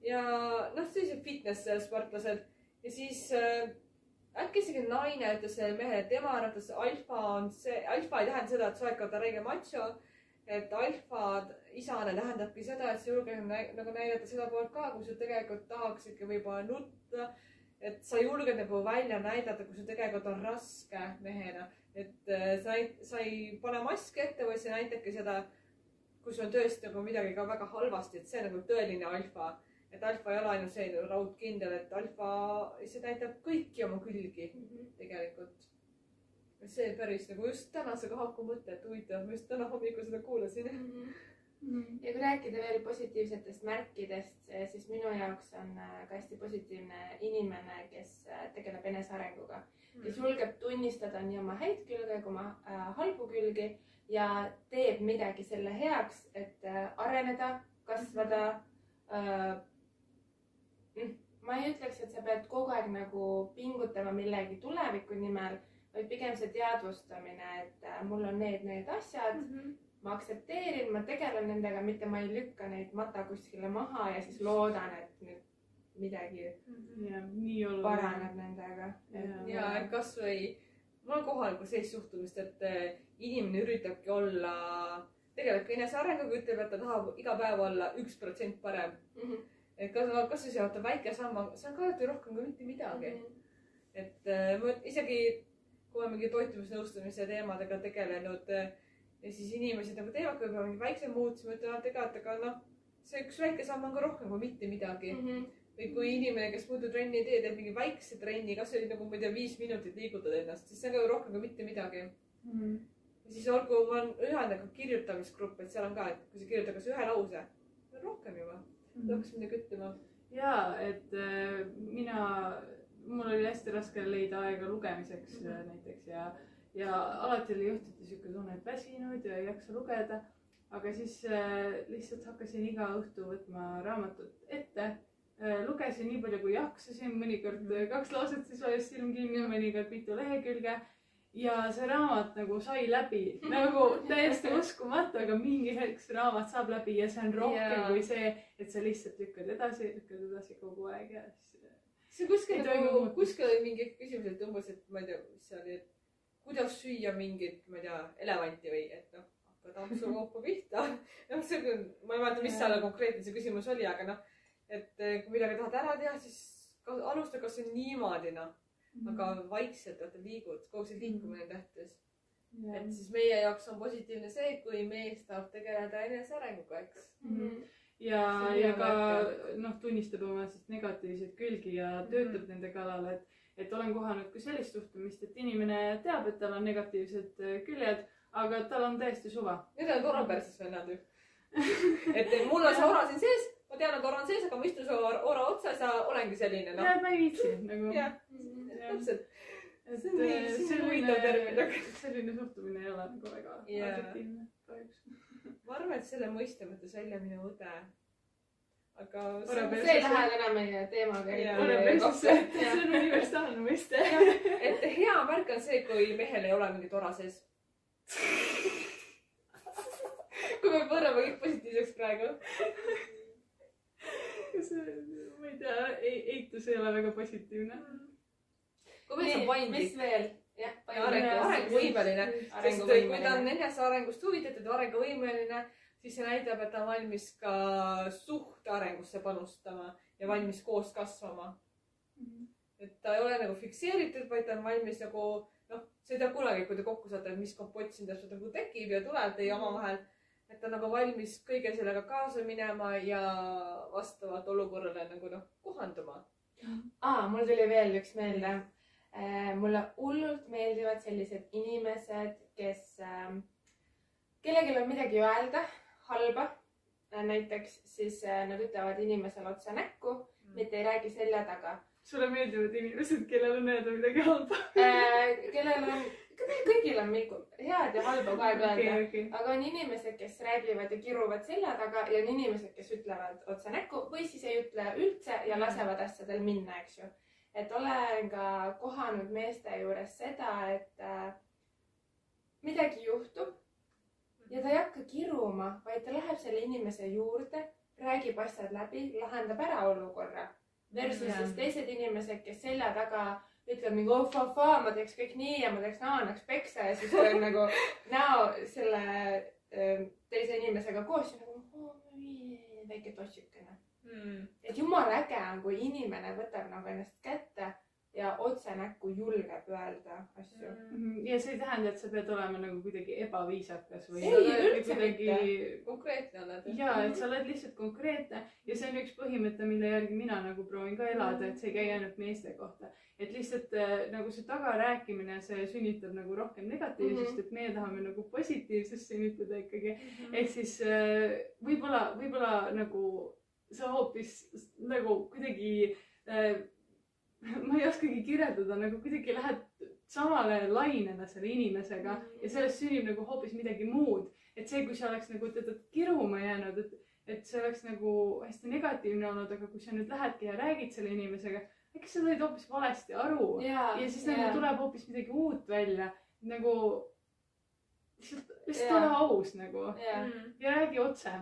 Ja noh, sellised fitness sportlased ja siis äh, äkki isegi naine ütles mehele, tema arvates alfa on see, alfa ei tähenda seda, et sa oled ka räige macho. et alfa isane tähendabki seda, et sa julged nagu näidata seda poolt ka, kui sa tegelikult tahaksidki võib-olla nutta. et sa julged nagu välja näidata, kui sul tegelikult on raske mehena, et äh, sa ei, sa ei pane maski ette, vaid sa näitadki seda, kui sul on tõesti nagu midagi ka väga halvasti, et see on nagu tõeline alfa. Et alfa ei ole ainult selline raudkindel, et alfa lihtsalt näitab kõiki oma külgi tegelikult. see päris nagu just tänasega haakub mõte, et huvitav, ma just täna hommikul seda kuulasin. ja kui rääkida veel positiivsetest märkidest, siis minu jaoks on äh, ka hästi positiivne inimene, kes äh, tegeleb enesearenguga, kes julgeb tunnistada nii oma häid külge kui oma halbu külgi ja teeb midagi selle heaks, et areneda, kasvada äh,. Ma ei ütleks, et sa pead kogu aeg nagu pingutama millegi tuleviku nimel, vaid pigem see teadvustamine, et äh, mul on need, need asjad, ma aktsepteerin, ma tegelen nendega, mitte ma ei lükka neid mata kuskile maha ja siis loodan, et nüüd midagi ja nii oluline. paraneb nendega. ja kasvõi mul on kohal ka sellist suhtumist, et eh, inimene üritabki olla, tegelebki enesearenguga, ütleb, et ta tahab iga päev olla üks protsent parem. Mhm. Et kas, kasvõi see vaata väike samm, see on ka alati rohkem kui mitte midagi. et äh, ma isegi, kui olen mingi toitumisnõustamise teemadega tegelenud äh, ja siis inimesed nagu teevadki võib-olla mingi väikse muutusi, ma ütlen alati ka, et aga noh, see üks väike samm on ka rohkem kui mitte midagi. Mhm. või kui inimene, kes muidu trenni ei tee, teeb mingi väikse trenni, kasvõi nagu ma ei tea, viis minutit liigutad ennast, siis see on ka rohkem kui mitte midagi. Mhm. ja siis olgu, mul on ühe nagu kirjutamisgrupp, et seal on ka, et kui sa kirjutad kas ühe lause, rohkem juba, tahaks midagi ütlema. ja et äh, mina, mul oli hästi raske leida aega lugemiseks mm -hmm. näiteks ja, ja alati oli õhtuti sihuke tunne, et väsinud ja ei jaksa lugeda. aga siis äh, lihtsalt hakkasin iga õhtu võtma raamatut ette äh,. lugesin nii palju, kui jaksasin, mõnikord äh, kaks lauset, siis vajas silm kinni, mõnikord mitu lehekülge. Ja see raamat nagu sai läbi nagu täiesti uskumatu, aga mingi hetk see raamat saab läbi ja see on rohkem Jaa. kui see, et sa lihtsalt lükkad edasi, lükkad edasi kogu aeg ja siis. see kuskil nagu, kuskil oli mingi küsimus, et umbes, et ma ei tea, mis see oli, et kuidas süüa mingit, ma ei tea, elevanti või et noh, hakka tampsukaupa pihta. noh, see on, ma ei mäleta, mis seal konkreetne see küsimus oli, aga noh, et eh, kui midagi tahad ära teha, siis alusta kasvõi niimoodi noh, aga vaikselt vaata liigud, kogu see liikumine on tähtis. et siis meie jaoks on positiivne see, kui mees tahab tegeleda enesearenguga, eks. Mhm. ja See, on ja hea ka noh, tunnistab oma siis negatiivseid külgi ja töötab nende kallal, et, et olen kohanud ka sellist suhtumist, et inimene teab, et tal on negatiivsed äh, küljed, aga tal on täiesti suva. Need on oraperses vennad ju. et mul on see ora siin sees, ma tean, et ora on sees, aga ma istun su or- ora otsas ja olengi selline noh. ja ma ei viitsi nagu. jah, Jah. täpselt. et See on nii- äh, see on selline huvitav termin, aga-, selline suhtumine ei ole nagu väga Jaa. positiivne kahjuks. ma arvan, et selle mõiste mõtles välja minu õde. aga see ei lähe täna meie teemaga see on universaalne mõiste. et hea märk on see, kui mehel ei ole mingit ora sees. kui me pöörame kõik positiivseks praegu. ma ei tea, eitus ei ole väga positiivne. kui mees on paindlik mis veel? jah, ja arengu, arenguvõimeline, sest kui ta on arenguvõimeline. enesearengust huvitatud arenguvõimeline, siis see näitab, et ta on valmis ka suhte arengusse panustama ja valmis koos kasvama. et ta ei ole nagu fikseeritud, vaid ta on valmis nagu noh, sa ei tea kunagi, kui te kokku saate, et mis kompott siin täpselt nagu tekib ja tuleb teie omavahel. et ta on nagu valmis kõige sellega kaasa minema ja vastavalt olukorrale nagu noh, kohanduma. aa, mul tuli veel üks meelde. Mulle hullult meeldivad sellised inimesed, kes, kellelgi on midagi öelda halba, näiteks siis äh, nad ütlevad inimesele otse näkku, mitte ei räägi selja taga. sulle meeldivad inimesed, kellel on öelda midagi halba. kellel on, kõigil on mingi head ja halba aeg öelda okei, okei. aga on inimesed, kes räägivad ja kiruvad selja taga ja on inimesed, kes ütlevad otse näkku või siis ei ütle üldse ja lasevad asjadel minna, eks ju. Et olen ka kohanud meeste juures seda, et äh, midagi juhtub ja ta ei hakka kiruma, vaid ta läheb selle inimese juurde, räägib asjad läbi, lahendab ära olukorra. Versus Jah. siis teised inimesed, kes selja taga ütlevad mingi oh fa-fa, ma teeks kõik nii ja ma teeks naa, annaks peksa ja siis olen nagu näo selle ähm, teise inimesega koos ja nagu oh, väike tossikene. Mm. et jumala äge on, kui inimene võtab nagu ennast kätte ja otse näkku julgeb öelda asju. Mm. ja see ei tähenda, et sa pead olema nagu kuidagi ebaviisakas või Ei, üldse konkreetne oled. ja et sa oled lihtsalt konkreetne ja see on üks põhimõte, mille järgi mina nagu proovin ka elada, et see ei käi ainult meeste kohta. et lihtsalt äh, nagu see tagarääkimine, see sünnitab nagu rohkem negatiivsust mm, -hmm. et meie tahame nagu positiivsust sünnitada ikkagi. ehk siis äh, võib-olla, võib-olla nagu sa hoopis nagu kuidagi äh, ma ei oskagi kirjeldada, nagu kuidagi lähed samale lainele selle inimesega ja sellest sünnib nagu hoopis midagi muud. et see, kui sa oleks nagu teda kiruma jäänud, et, et see oleks nagu hästi negatiivne olnud, aga kui sa nüüd lähedki ja räägid selle inimesega, äkki sa said hoopis valesti aru ja, ja siis nagu tuleb hoopis midagi uut välja, nagu lihtsalt, lihtsalt Jaa. ole aus nagu ja. ja räägi otse.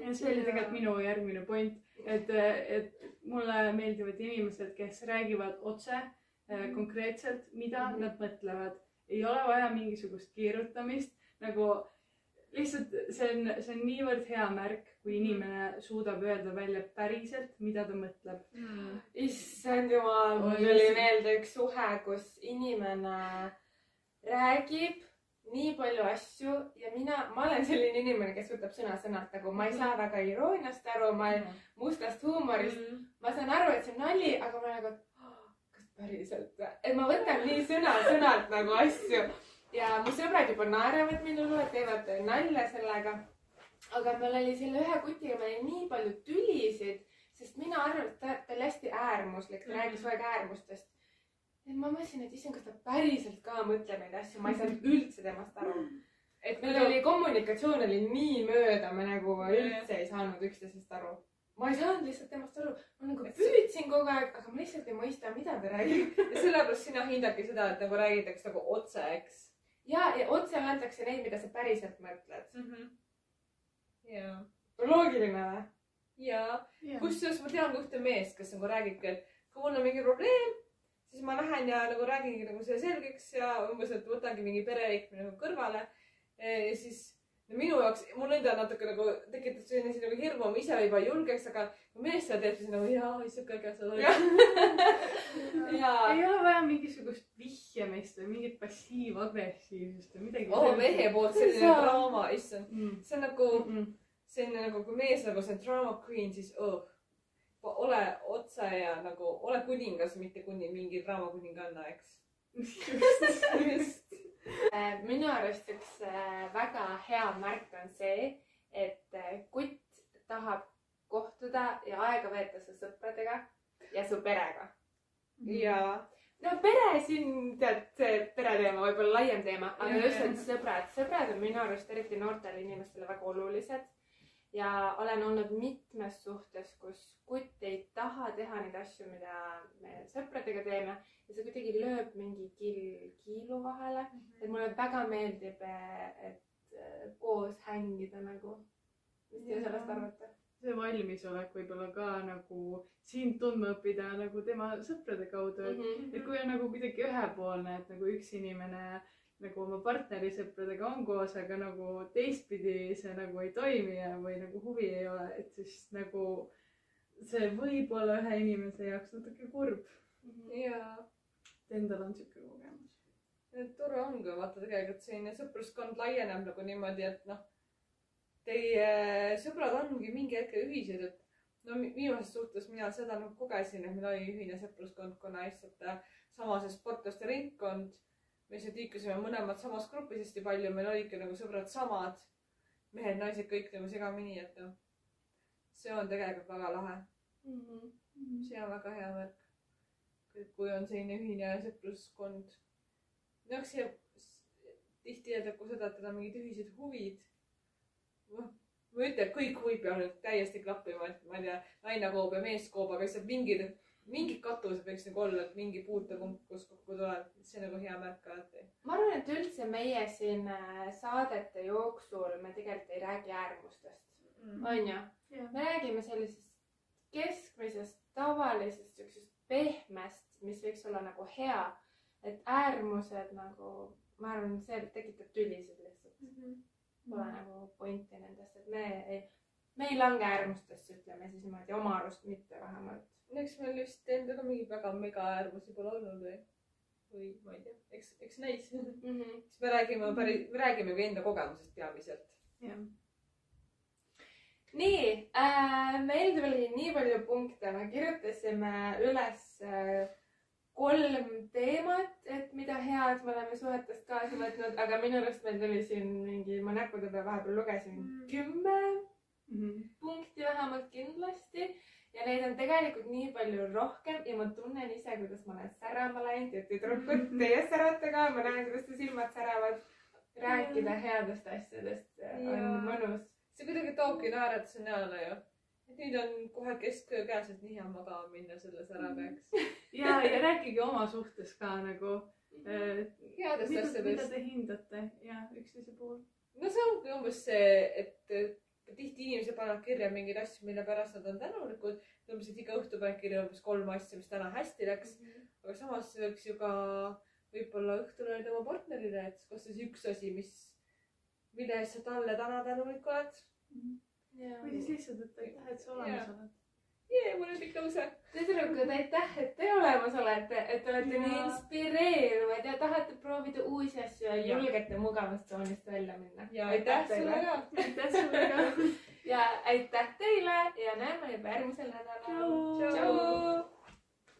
Ja see oli tegelikult minu järgmine point, et, et mulle meeldivad inimesed, kes räägivad otse mm. konkreetselt, mida mm Mhm. -hmm. nad mõtlevad. ei ole vaja mingisugust keerutamist, nagu lihtsalt see on, see on niivõrd hea märk, kui inimene suudab öelda välja päriselt, mida ta mõtleb. Mm. issand jumal, mul tuli meelde üks suhe, kus inimene räägib nii palju asju ja mina, ma olen selline inimene, kes võtab sõna-sõnalt nagu ma ei saa väga irooniast aru, ma ei, mustast huumorist, Mm. ma saan aru, et see on nali, aga ma nagu, kas päriselt et ma võtan nii sõna-sõnalt nagu asju ja mu sõbrad juba naeravad minu üle, teevad nalja sellega. aga meil oli selle ühe kutiga, meil oli nii palju tülisid, sest mina arvan, et ta, ta oli hästi äärmuslik, ta Mhm. rääkis kogu aeg äärmustest. Et ma mõtlesin, et issand, kas ta päriselt ka mõtleb neid asju, ma ei saanud üldse temast aru. et meil oli kommunikatsioon oli nii mööda, me nagu üldse ei saanud üksteisest aru. ma ei saanud lihtsalt temast aru, ma nagu püüdsin kogu aeg, aga ma lihtsalt ei mõista, mida ta räägib. ja sellepärast sina hindadki seda, et nagu räägitakse nagu otse, eks ja, ja otse öeldakse neid, mida sa päriselt mõtled. mm. -hmm. ja, loogiline või? ja kusjuures ma tean ka ühte meest, kes nagu räägibki, et kui mul on mingi probleem, siis ma lähen ja nagu räägingi nagu selle selgeks ja umbes, et võtangi mingi pereliikme nagu kõrvale. ja siis no minu jaoks, mul endal natuke nagu tekitab selline asi nagu hirmu, ma ise võib-olla ei julgeks, aga kui mees seda teeb, siis nagu jaa, issand, äge sa oled. ja ei ole vaja mingisugust vihjamist või mingit passiivagressiivsust või midagi. oh, mehe poolt selline draama, issand, mm.. see on nagu Mm -mm. selline nagu, kui mees nagu see drama queen, siis oh, ole otse ja nagu ole kuningas, mitte kuni mingi draama kuninganna, eks. just. Äh, minu arust üks äh, väga hea märk on see, et äh, kutt tahab kohtuda ja aega veeta su sõpradega ja su perega. ja no pere siin, tead, see pereteema võib olla laiem teema, aga just need sõbrad, sõbrad on minu arust eriti noortele inimestele väga olulised. Ja olen olnud mitmes suhtes, kus kutt ei taha teha neid asju, mida me sõpradega teeme ja see kuidagi lööb mingi kill kiilu vahele. et mulle väga meeldib, et äh, koos hängida nagu. mis te sellest arvate? see valmisolek võib-olla ka nagu sind tundma õppida nagu tema sõprade kaudu, et Mhm. et kui on nagu kuidagi ühepoolne, et nagu üks inimene nagu oma partneri sõpradega on koos, aga nagu teistpidi see nagu ei toimi ja, või nagu huvi ei ole, et siis nagu see võib olla ühe inimese jaoks natuke kurb. ja et endal on siuke kogemus. tore on, kui vaata tegelikult selline sõpruskond laieneb nagu niimoodi, et noh, teie sõbrad ongi mingi hetkel ühised, et no viimases suhtes mina seda nagu kogesin, et meil oli ühine sõpruskond, kuna lihtsalt äh, sama see sportlaste ringkond. Me lihtsalt liikusime mõlemad samas grupis hästi palju, meil olidki nagu sõbrad samad, mehed-naised kõik nagu segamini, et noh, see on tegelikult väga lahe, see on väga hea märk. kui on selline ühine sõpruskond. noh, see tihti öeldakse seda, et teil on mingid ühised huvid. noh, ma ei ütle, et kõik huvid peavad täiesti klappima, et ma ei tea, naine koob ja mees koob, aga lihtsalt mingid, mingid katused võiks nagu olla, et mingi puutepunkt, kus kokku tuleb, see on nagu hea märk alati. ma arvan, et üldse meie siin äh, saadete jooksul me tegelikult ei räägi äärmustest, onju. me räägime sellisest keskmisest, tavalisest, siuksest pehmest, mis võiks olla nagu hea. et äärmused nagu, ma arvan, see tekitab tülisid lihtsalt. Pole nagu pointi nendest, et me ei, me ei lange äärmustesse, ütleme siis niimoodi, oma arust mitte vähemalt. Eks meil vist endal ka mingeid väga mega äärmusi pole olnud või, või ma ei tea, eks, eks näis. siis Mm -hmm. me räägime päris, me räägimegi enda kogemusest peamiselt. jah. nii äh,, meil tuli nii palju punkte, me kirjutasime üles äh, kolm teemat, et mida head me oleme suhetest kaasa võtnud, aga minu arust meil tuli siin mingi, ma näppude peal vahepeal lugesin Mm. kümme Mhm. punkti vähemalt kindlasti ja neid on tegelikult nii palju rohkem ja ma tunnen ise, kuidas ma olen särama läinud ja tüdrukud, teie särate ka, ma näen, kuidas te silmad säravad. rääkida headest asjadest äh, on mõnus. see kuidagi toobki naeratuse näole ju. et nüüd on kohe kesköö käes, et nii hea magama minna selles ära peaks. ja, ja rääkige oma suhtes ka nagu äh,, headest mida, mida asjadest. te hindate ja üksteise puhul. no see ongi umbes see, et tihti inimesed panevad kirja mingeid asju, mille pärast nad on tänulikud. et iga õhtu paned kirja umbes kolm asja, mis täna hästi läks. aga samas võiks ju ka võib-olla õhtul öelda oma partnerile, et kas siis üks asi, mis, mille eest sa talle täna tänulik oled. või siis lihtsalt, et aitäh, et sa olemas Jaa. oled. jee, mul on pikk lause. tüdrukud, aitäh, et te olemas olete, et olete Jaa. nii inspireeruvad ja tahate proovida uusi asju ja julgete mugavustsoonist välja minna. ja aitäh sulle ka. aitäh sulle ka. ja aitäh teile ja näeme juba järgmisel nädalal. tšau. tšau.